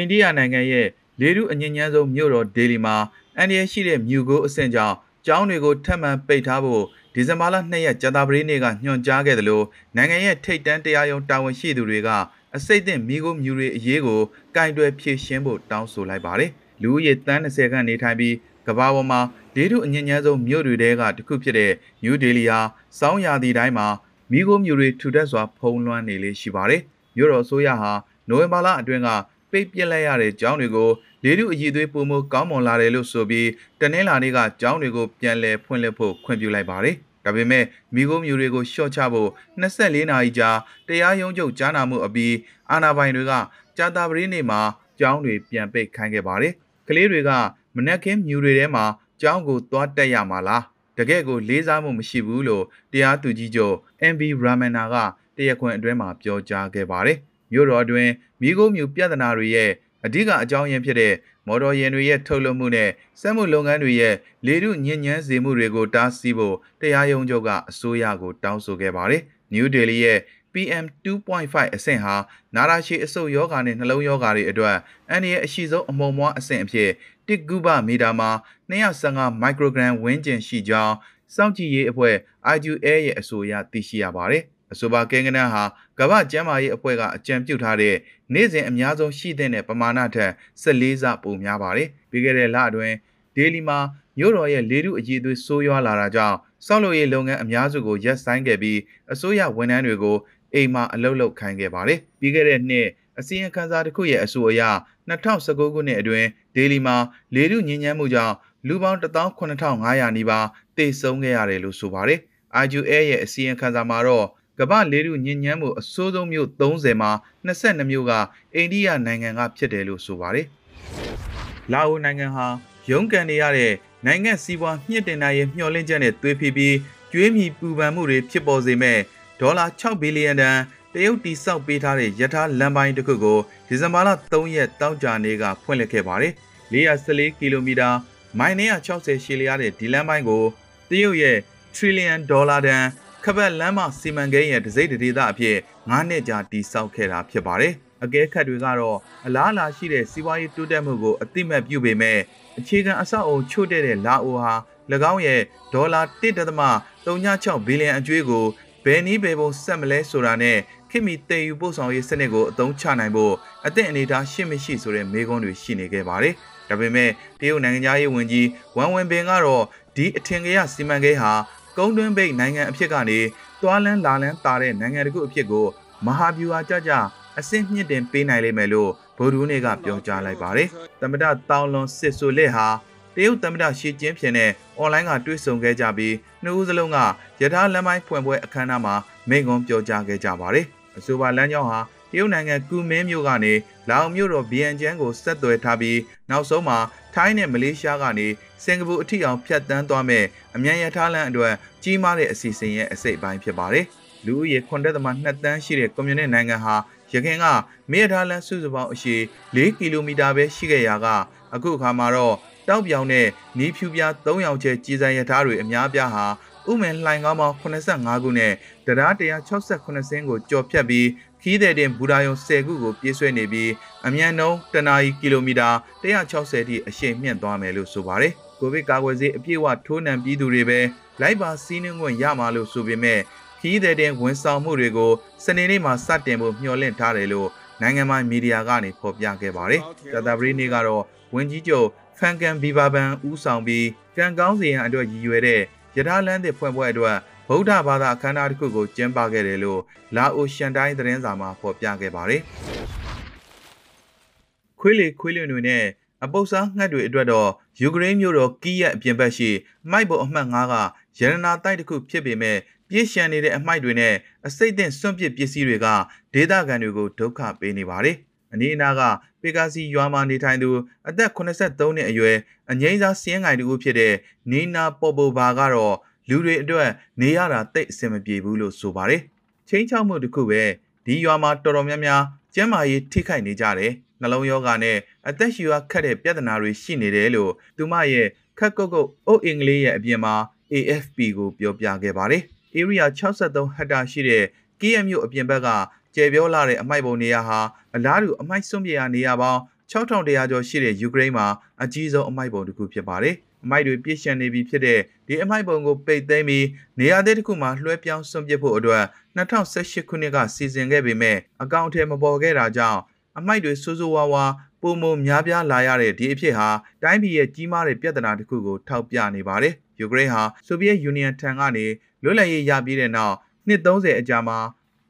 အိန္ဒိယနိုင်ငံရဲ့လေထုအငြင်းညမ်းဆုံးမြို့တော်ဒေလီမှာအန်ဒီရရှိတဲ့မြူကိုအဆင့်ကြောင့်ကျောင်းတွေကိုထပ်မံပိတ်ထားဖို့ဒီဇင်ဘာလ2ရက်ကြာသပတေးနေ့ကညွှန်ကြားခဲ့တယ်လို့နိုင်ငံရဲ့ထိပ်တန်းတရားရုံးတာဝန်ရှိသူတွေကအစိတ်အသင့်မိကိုမြူတွေအရေးကိုကင်တွယ်ဖြေရှင်းဖို့တောင်းဆိုလိုက်ပါတယ်။လူဦးရေတန်း20ခန့်နေထိုင်ပြီးကမ္ဘာပေါ်မှာဒေထုအငြင်းညမ်းဆုံးမြို့တွေတဲကတစ်ခုဖြစ်တဲ့နယူးဒေလီဟာစောင်းရာသီတိုင်းမှာမိကိုမြူတွေထူထပ်စွာဖုံးလွှမ်းနေလေရှိပါတယ်။မြို့တော်အစိုးရဟာနိုဝင်ဘာလအတွင်းက ပိတ်ပစ်လိုက်ရတဲ့ကျောင်းတွေကိုလေထုအည်သွေးပုံမကောင်းမွန်လာတယ်လို့ဆိုပြီးတနင်္လာနေ့ကကျောင်းတွေကိုပြန်လည်ဖွင့်လှစ်ဖို့ခွင့်ပြုလိုက်ပါတယ်။ဒါပေမဲ့မိခိုးမျိုးတွေကိုရှော့ချဖို့24နာရီကြာတရားရုံးချုပ်ကြားနာမှုအပြီးအာဏာပိုင်တွေကကြာတာပတေးနေ့မှာကျောင်းတွေပြန်ပိတ်ခိုင်းခဲ့ပါတယ်။ကလေးတွေကမနက်ခင်းမြူတွေထဲမှာကျောင်းကိုသွားတက်ရမှာလား။တကယ့်ကိုလေးစားမှုမရှိဘူးလို့တရားသူကြီးချုပ် MB Ramana ကတရားခွင်အတွင်းမှာပြောကြားခဲ့ပါတယ်။ မြို့တော်အတွင်းမိခိုးမြူပြဿနာတွေရဲ့အဓိကအကြောင်းရင်းဖြစ်တဲ့မော်တော်ယာဉ်တွေရဲ့ထုတ်လုပ်မှုနဲ့စက်မှုလုပ်ငန်းတွေရဲ့လေထုညဉ့်ညမ်းစေမှုတွေကိုတားဆီးဖို့တရားရုံးချုပ်ကအစိုးရကိုတောင်းဆိုခဲ့ပါတယ်။ New Delhi ရဲ့ PM 2.5အဆင့်ဟာနာရာရှည်အဆုတ်ယောဂါနဲ့နှလုံးယောဂါတွေအတွက်အန်ဒီရဲ့အရှိဆုံးအမုံမွားအဆင့်အဖြစ်တစ်ကုဘမီတာမှာ215မိုက်ခရိုဂရမ်ဝန်းကျင်ရှိကြောင်းစောင့်ကြည့်ရေးအဖွဲ့ IQA ရဲ့အဆိုအရသိရှိရပါတယ်။အဆိုပါကင်းကနန်းဟာ ကမ္ဘာ့ကျန်းမာရေးအဖွဲ့ကအကြံပြုထားတဲ့နေ့စဉ်အများဆုံးရှိတဲ့ပမာဏထက်14ဆပိုများပါတယ်။ပြီးခဲ့တဲ့လအတွင်းဒေလီမှာမြို့တော်ရဲ့လေထုအကြီးအသွေးဆိုးရွားလာတာကြောင့်စောက်လုပ်ရေးလုပ်ငန်းအများစုကိုရပ်ဆိုင်းခဲ့ပြီးအစိုးရဝန်ထမ်းတွေကိုအိမ်မှာအလုပ်လုပ်ခိုင်းခဲ့ပါတယ်။ပြီးခဲ့တဲ့နှစ်အစည်းအဝေးစာတစ်ခုရဲ့အဆိုအရ2019ခုနှစ်အတွင်းဒေလီမှာလေထုညဉ့်ညမ်းမှုကြောင့်လူပေါင်း18500နီးပါးသေဆုံးခဲ့ရတယ်လို့ဆိုပါတယ်။ IQA ရဲ့အစည်းအဝေးစာမှာတော့ ကမ္ဘာလေထုညဉ့်ညမ်းမှုအဆိုးဆုံးမြို့30မှာ22မြို့ကအိန္ဒိယနိုင်ငံကဖြစ်တယ်လို့ဆိုပါတယ်။လာအိုနိုင်ငံဟာရုန်းကန်နေရတဲ့နိုင်ငံစီးပွားမြင့်တင်နိုင်ရဲ့မျှော်လင့်ချက်နဲ့သွေးဖီပြီးကျွေးမြီပူပန်မှုတွေဖြစ်ပေါ်စေမဲ့ဒေါ်လာ6ဘီလီယံတန်တရုတ်တီဆောက်ပေးထားတဲ့ယထာလမ်းပိုင်းတစ်ခုကိုဒီဇင်ဘာလ3ရက်တောက်ကြနေ့ကဖွင့်လှစ်ခဲ့ပါတယ်။414ကီလိုမီတာမိုင်960ရှည်လျားတဲ့ဒီလမ်းပိုင်းကိုတရုတ်ရဲ့ trillion ဒေါ်လာတန် ခပတ်လမ်းမစီမံကိန်းရဲ့ဒစိမ့်ဒေသအဖြစ်9နှစ်ကြာတည်ဆောက်ခဲ့တာဖြစ်ပါတယ်။အကဲခတ်တွေကတော့အလားအလာရှိတဲ့စီးပွားရေးတိုးတက်မှုကိုအတိမတ်ပြုပေမဲ့အခြေခံအဆောက်အုံချို့တဲ့တဲ့လာအိုဟာ၎င်းရဲ့ဒေါ်လာ1.36ဘီလီယံအကျွေးကိုဘယ်နည်းဘယ်ပုံဆက်မလဲဆိုတာနဲ့ခင်မီတည်ယူပို့ဆောင်ရေးစနစ်ကိုအသုံးချနိုင်ဖို့အသင့်အနေထားရှိမရှိဆိုတဲ့မေးခွန်းတွေရှိနေခဲ့ပါတယ်။ဒါပေမဲ့တရုတ်နိုင်ငံသားရေးဝန်ကြီးဝမ်ဝင်ပင်ကတော့ဒီအထင်ကြီးစီမံကိန်းဟာ ကုန်းတွင်းပိတ်နိုင်ငံအဖြစ်ကနေသွားလန်းလာလန်းတာတဲ့နိုင်ငံတခုအဖြစ်ကိုမဟာဗျူဟာကြကြအဆင့်မြင့်တင်ပေးနိုင်လိမ့်မယ်လို့ဗိုလ်ဒူးနေကပြောကြားလိုက်ပါတယ်။သမ္မတတောင်လွန်စစ်ဆိုလက်ဟာတရုတ်သမ္မတရှီကျင်းဖျင်နဲ့အွန်လိုင်းကတွေ့ဆုံခဲ့ကြပြီးနှစ်ဦးစလုံးကယထာလမ်းပိုင်းဖွင့်ပွဲအခမ်းအနားမှာမိန့်ခွန်းပြောကြားခဲ့ကြပါတယ်။အဆိုပါလမ်းကြောင်းဟာတရုတ်နိုင်ငံကူမင်းမြို့ကနေလာအိုမြို့တော်ဗီယန်ကျန်းကိုဆက်သွယ်ထားပြီးနောက်ဆုံးမှာ ထိုင်းနဲ့မလေးရှားကနေစင်ကာပူအထိအောင်ဖြတ်တန်းသွားမဲ့အမြန်ရထားလမ်းအတွက်ကြီးမားတဲ့အစီအစဉ်ရဲ့အစိတ်အပိုင်းဖြစ်ပါတယ်။လူဦးရေ9.2တန်းရှိတဲ့ကွန်မြူနစ်နိုင်ငံဟာရခိုင်ကမေရထားလမ်းစုစုပေါင်းအရှည်4ကီလိုမီတာပဲရှိခဲ့ရာကအခုအခါမှာတော့တောက်ပြောင်တဲ့နီးဖြူပြား3ယောက်ကျဲကြီးစံရထားတွေအများပြားဟာဥမင်လှိုင်ကောင်းပေါင်း85ခုနဲ့တရား168စင်းကိုကြော်ဖြတ်ပြီး ခီးတဲ့တင်ဘူရာယုံ10ခုကိုပြေးဆွဲနေပြီးအမြန်နှုန်းတနာရီကီလိုမီတာ160ထိအရှိန်မြင့်သွားမယ်လို့ဆိုပါတယ်။ကိုဗစ်ကာကွယ်ဆေးအပြည့်အဝထိုးနှံပြီးသူတွေပဲလိုက်ပါစီးနှင်းခွင့်ရမှာလို့ဆိုပေမဲ့ခီးတဲ့တင်ဝန်ဆောင်မှုတွေကိုစနေနေ့မှာစတင်ဖို့မျှော်လင့်ထားတယ်လို့နိုင်ငံပိုင်မီဒီယာကနေဖော်ပြခဲ့ပါတယ်။ကြာသပတေးနေ့ကတော့ဝန်ကြီးချုပ်ဖန်ကန်ဘီဘာဘန်ဦးဆောင်ပြီးကံကောင်းစီရန်အတွက်ရည်ရွယ်တဲ့ယထာလန်းသစ်ဖွင့်ပွဲအတွက် ဗုဒ္ဓဘာသာအခမ်းအနားတစ်ခုကိုကျင်းပခဲ့တယ်လို့လာအိုရှန်တိုင်းသတင်းစာမှာဖော်ပြခဲ့ပါတယ်။ခွေးလေခွေးလွင်တွေနဲ့အပုပ်စားငှက်တွေအတွက်တော့ယူကရိန်းမြို့တော်ကီးရဲ့အပြင်ဘက်ရှိမိုက်ပေါ်အမှတ်9ကရတနာတိုက်တစ်ခုဖြစ်ပေမဲ့ပြည့်ရှံနေတဲ့အမိုက်တွေနဲ့အစိတ်သင့်စွန့်ပစ်ပစ္စည်းတွေကဒေသခံတွေကိုဒုက္ခပေးနေပါတယ်။အနီးအနားကပေကာစီရွာမှာနေထိုင်သူအသက်83နှစ်အရွယ်အငိမ့်စားစင်းငိုင်တူဖြစ်တဲ့နီနာပေါ်ပိုဘာကတော့ လူတွေအတွက်နေရတာတိတ်အဆင်မပြေဘူးလို့ဆိုပါတယ်။ချင်းချောက်မှုတစ်ခုပဲဒီရွာမှာတော်တော်များများကျန်းမာရေးထိခိုက်နေကြတယ်။နှလုံးရောဂါနဲ့အသက်ရှူရခက်တဲ့ပြဿနာတွေရှိနေတယ်လို့သူမရဲ့ခက်ကုတ်ကုတ်အုတ်အင်္ဂလိပ်ရဲ့အပြင်မှာ AFP ကိုပြောပြခဲ့ပါတယ်။ area 63ဟက်တာရှိတဲ့ KM မြို့အပြင်ဘက်ကကျယ်ပြောလာတဲ့အမိုက်ပုံနေရာဟာအလားတူအမိုက်စွန့်ပြရာနေရာပေါင်း6100ကျော်ရှိတဲ့ယူကရိန်းမှာအကြီးဆုံးအမိုက်ပုံတစ်ခုဖြစ်ပါတယ်။ အမိုက်တွေပြည့်ရှံနေပြီဖြစ်တဲ့ဒီအမိုက်ပုံကိုပိတ်သိမ်းပြီးနေရာသစ်တစ်ခုမှာလွှဲပြောင်းဆွန့်ပစ်ဖို့အတွက်2018ခုနှစ်ကစီစဉ်ခဲ့ပေမဲ့အကောင့်ထဲမပေါ်ခဲ့တာကြောင့်အမိုက်တွေစိုးစိုးဝါးဝါပုံမများပြားလာရတဲ့ဒီအဖြစ်ဟာတိုင်းပြည်ရဲ့ကြီးမားတဲ့ပြဿနာတစ်ခုကိုထောက်ပြနေပါတယ်။ယူကရိန်းဟာဆိုဗီယက်ယူနီယံထံကနေလွတ်လပ်ရေးရပြီးတဲ့နောက်နှစ်30အကြာမှာ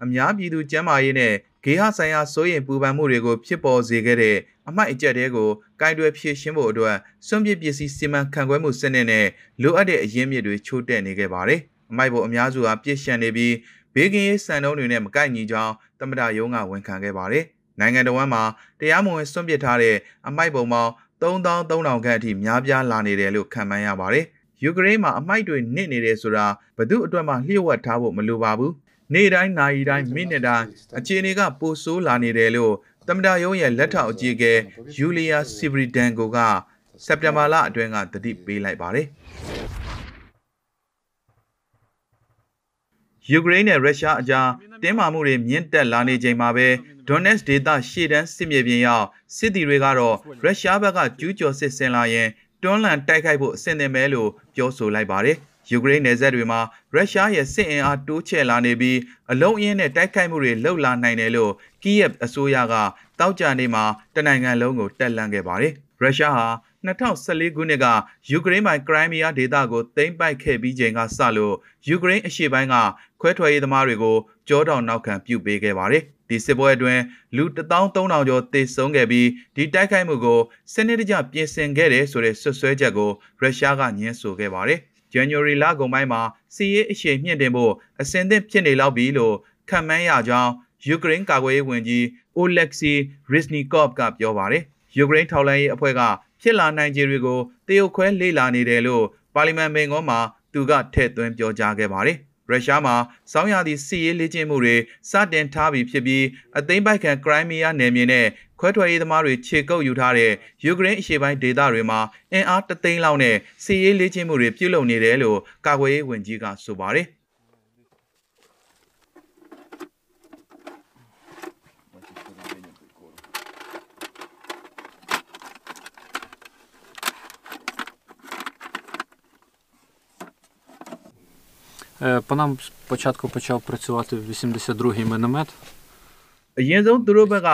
အများပြည်သူကျန်းမာရေးနဲ့ ဂေဟဆိုင်ရာစိုးရိမ်ပူပန်မှုတွေကိုဖြစ်ပေါ်စေခဲ့တဲ့အမိုက်အကျက်တွေကိုကင်တွယ်ဖြည့်ရှင်းဖို့အတွက်စွန့်ပစ်ပစ္စည်းစီမံခန့်ခွဲမှုစနစ်နဲ့လိုအပ်တဲ့အရင်းမြစ်တွေချိုးတက်နေခဲ့ပါတယ်။အမိုက်ပေါ်အများစုဟာပြည့်ရှံနေပြီးဘေးကင်းရေးစံနှုန်းတွေနဲ့မကိုက်ညီကြောင်းသမ္မတရုံးကဝန်ခံခဲ့ပါတယ်။နိုင်ငံတော်ဝန်မှာတရားမဝင်စွန့်ပစ်ထားတဲ့အမိုက်ပုံပေါင်း3300ခန့်အထိများပြားလာနေတယ်လို့ခန့်မှန်းရပါတယ်။ယူကရိန်းမှာအမိုက်တွေနစ်နေတယ်ဆိုတာဘယ်သူအတွက်မှလျှို့ဝှက်ထားဖို့မလိုပါဘူး။ နေ့တိုင်းနာရီတိုင်းမိနစ်တိုင်းအခြေအနေကပိုဆိုးလာနေတယ်လို့သမ္မတရုံးရဲ့လက်ထောက်အကြီးအကဲယူလီယာစီဗရီဒန်ကိုကစက်တင်ဘာလအတွင်းကတတိပေးလိုက်ပါတယ်။ယူကရိန်းနဲ့ရုရှားအကြားတင်းမာမှုတွေမြင့်တက်လာနေချိန်မှာပဲဒွန်နက်စ်ဒေသရှေ့တန်းစစ်မြေပြင်ရောက်စစ်သည်တွေကတော့ရုရှားဘက်ကကျူးကျော်စစ်ဆင်လာရင်တွန်းလှန်တိုက်ခိုက်ဖို့အဆင်သင့်ပဲလို့ပြောဆိုလိုက်ပါတယ်။ ယူကရိန်းနယ်စပ်တွေမှာရုရှားရဲ့စစ်အင်အားတိုးချဲ့လာနေပြီးအလုံးအင်းနဲ့တိုက်ခိုက်မှုတွေလှုပ်လာနိုင်တယ်လို့ကီယက်အစိုးရကတောက်ကြနေမှာတနိုင်ငံလုံးကိုတက်လှမ်းခဲ့ပါတယ်။ရုရှားဟာ2014ခုနှစ်ကယူကရိန်းပိုင်ခရိုင်းမီးယားဒေသကိုသိမ်းပိုက်ခဲ့ပြီးချိန်ကစလို့ယူကရိန်းအရှေ့ပိုင်းကခွဲထွက်ရေးသမားတွေကိုကြောတောင်နောက်ခံပြုပေးခဲ့ပါတယ်။ဒီစစ်ပွဲအတွင်းလူ13000ကျော်သေဆုံးခဲ့ပြီးဒီတိုက်ခိုက်မှုကိုစနစ်တကျပြင်ဆင်ခဲ့တယ်ဆိုတဲ့ဆွဆွဲချက်ကိုရုရှားကညှင်းဆိုခဲ့ပါတယ်။ January လကုန်ပိုင်းမှာစီးရေးအရှိန်မြင့်တင်ဖို့အစဉ်သင့်ဖြစ်နေလောက်ပြီလို့ခန့်မှန်းရကြောင်းယူကရိန်းကာကွယ်ရေးဝန်ကြီး Oleksiy Reznikov ကပြောပါတယ်။ယူကရိန်းထောက်လှမ်းရေးအဖွဲ့ကဖြစ်လာနိုင်ခြေတွေကိုတရုတ်ခွဲလေ့လာနေတယ်လို့ပါလီမန်မိန်ကောမှာသူကထည့်သွင်းပြောကြားခဲ့ပါတယ် ရုရှားမှာစောင်းရသည့်စစ်ရေးလေ့ကျင့်မှုတွေစတင်ထားပြီးဖြစ်ပြီးအသိမ်းပိုက်ခံခရိုင်းမီးယားနယ်မြေနဲ့ခွဲထွက်ရေးသမားတွေခြေကုပ်ယူထားတဲ့ယူကရိန်းအရှေ့ပိုင်းဒေသတွေမှာအင်အားတသိန်းလောက်နဲ့စစ်ရေးလေ့ကျင့်မှုတွေပြုလုပ်နေတယ်လို့ကာကွယ်ရေးဝန်ကြီးကဆိုပါတယ်။ По нам спочатку почав працювати 82-й міномет. အရင်ဆုံးသူတို့ဘက်က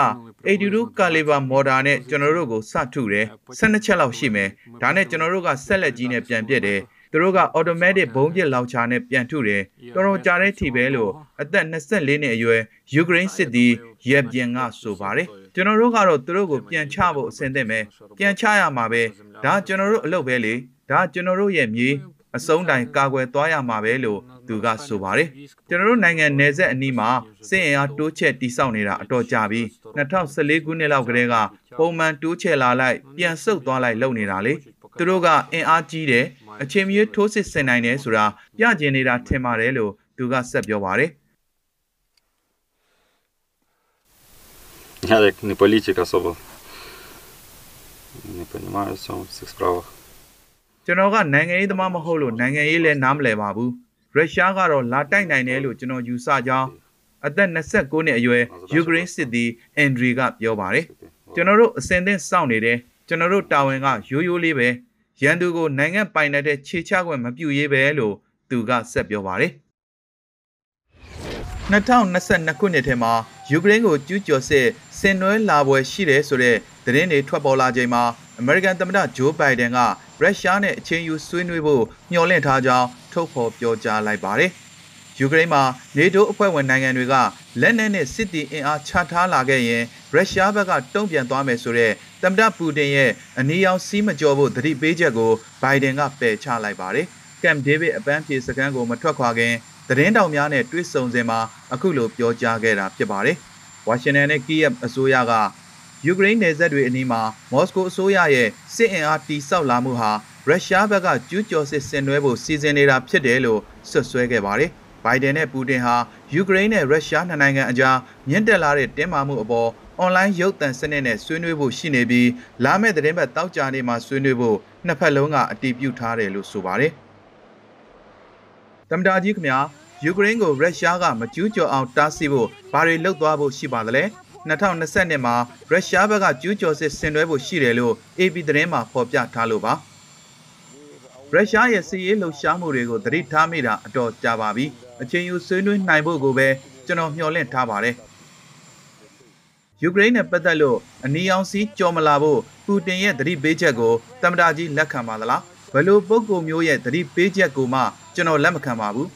82 caliber mortar နဲ့ကျွန်တော်တို့ကိုစထုတယ်12ချက်လောက်ရှိမယ်ဒါနဲ့ကျွန်တော်တို့ကဆက်လက်ကြီးနဲ့ပြန်ပစ်တယ်သူတို့က automatic ဘုံပစ်လောက်ချာနဲ့ပြန်ထုတယ်တော်တော်ကြာတဲ့ထီပဲလို့အသက်24နှစ်အရွယ်ယူကရိန်းစစ်သည်ရက်ပြန်ကဆိုပါတယ်ကျွန်တော်တို့ကတော့သူတို့ကိုပြန်ချဖို့အဆင်သင့်ပဲပြန်ချရမှာပဲဒါကျွန်တော်တို့အလုပ်ပဲလေဒါကျွန်တော်တို့ရဲ့မြေ အစုံတိုင်ကာကွယ်သွားရမှာပဲလို့သူကဆိုပါတယ်ကျွန်တော်တို့နိုင်ငံနယ်စပ်အနီးမှာစစ်အင်အားတိုးချဲ့တိစောက်နေတာအတော်ကြာပြီ2014ခုနှစ်လောက်ကတည်းကပုံမှန်တိုးချဲ့လာလိုက်ပြန်ဆုတ်သွားလိုက်လုပ်နေတာလေသူတို့ကအင်အားကြီးတယ်အချိန်မရွေးထိုးစစ်ဆင်နိုင်တယ်ဆိုတာပြကျင်နေတာထင်ပါတယ်လို့သူကဆက်ပြောပါတယ် Я як не політик особо не розумію в цьому в цих справах. ကျွန်တော်ကနိုင်ငံရေးသမားမဟုတ်လို့နိုင်ငံရေးလည်းနားမလည်ပါဘူးရုရှားကတော့လာတိုက်နိုင်တယ်လို့ကျွန်တော်ယူဆကြောင်းအသက်29နှစ်အရွယ်ယူကရိန်းစစ်သည်အန်ဒရီကပြောပါတယ်ကျွန်တော်တို့အစင်သင့်စောင့်နေတယ်ကျွန်တော်တို့တာဝန်ကရိုးရိုးလေးပဲရန်သူကိုနိုင်ငံပိုင်တဲ့ခြေချခွင့်မပြုရေးပဲလို့သူကဆက်ပြောပါတယ်2022ခုနှစ်ထဲမှာယူကရိန်းကိုကျူးကျော်စစ်ဆင်နွှဲလာပွဲရှိတယ်ဆိုတဲ့သတင်းတွေထွက်ပေါ်လာချိန်မှာ အမေရိကန်သမ္မတဂျိုးဘိုင်ဒန်ကရုရှားနဲ့အချင်းယူဆွေးနွေးဖို့မျှော်လင့်ထားကြောင်းထုတ်ဖော်ပြောကြားလိုက်ပါတယ်။ယူကရိန်းမှာနေတိုးအဖွဲ့ဝင်နိုင်ငံတွေကလက်နက်နဲ့စစ်တီအင်အားချထားလာခဲ့ရင်ရုရှားဘက်ကတုံ့ပြန်သွားမယ်ဆိုတဲ့သမ္မတပူတင်ရဲ့အနီရောင်စီးမကျော်ဖို့သတိပေးချက်ကိုဘိုင်ဒန်ကပယ်ချလိုက်ပါတယ်။ကမ်ဒေးဗစ်အပန်းဖြေစခန်းကိုမထွက်ခွာခင်သတင်းတောင်များနဲ့တွေ့ဆုံစဉ်မှာအခုလိုပြောကြားခဲ့တာဖြစ်ပါတယ်။ဝါရှင်တန်နဲ့ကီယက်အစိုးရက ယူကရိန်းနယ်စပ်တွေအနီးမှာမော်စကိုအစိုးရရဲ့စစ်အင်အားတီဆောက်လာမှုဟာရုရှားဘက်ကကျူးကျော်စစ်ဆင်နွှဲဖို့စီစဉ်နေတာဖြစ်တယ်လို့ဆွဆွဲခဲ့ပါတယ်။ဘိုင်ဒန်နဲ့ပူတင်ဟာယူကရိန်းနဲ့ရုရှားနှစ်နိုင်ငံအကြားမြင့်တက်လာတဲ့တင်းမာမှုအပေါ်အွန်လိုင်းရုပ်သံစနစ်နဲ့ဆွေးနွေးဖို့ရှိနေပြီးလာမယ့်သတင်းပတ်တောက်ကြနေမှာဆွေးနွေးဖို့နှစ်ဖက်လုံးကအတည်ပြုထားတယ်လို့ဆိုပါတယ်။တမ္တာကြီးခင်ဗျာယူကရိန်းကိုရုရှားကမကျူးကျော်အောင်တားဆီးဖို့ဘာတွေလုပ်သွားဖို့ရှိပါသလဲ 2020မှာရုရှားဘက်ကကျူးကျော်စစ်ဆင်နွှဲဖို့ရှိတယ်လို့ AP သတင်းမှာဖော်ပြထားလို့ပါရုရှားရဲ့စစ်ရေးလှုပ်ရှားမှုတွေကိုသတိထားမိတာအတော်ကြာပါပြီအချိန်ယူဆွေးနွေးနိုင်ဖို့ကိုပဲကျွန်တော်မျှော်လင့်ထားပါတယ်ယူကရိန်းနဲ့ပတ်သက်လို့အနီရောင်စီးကြော်မလာဖို့ပူတင်ရဲ့သတိပေးချက်ကိုသမ္မတကြီးလက်ခံပါသလားဘယ်လိုပုံကိုမျိုးရဲ့သတိပေးချက်ကိုမှကျွန်တော်လက်မခံပါဘူး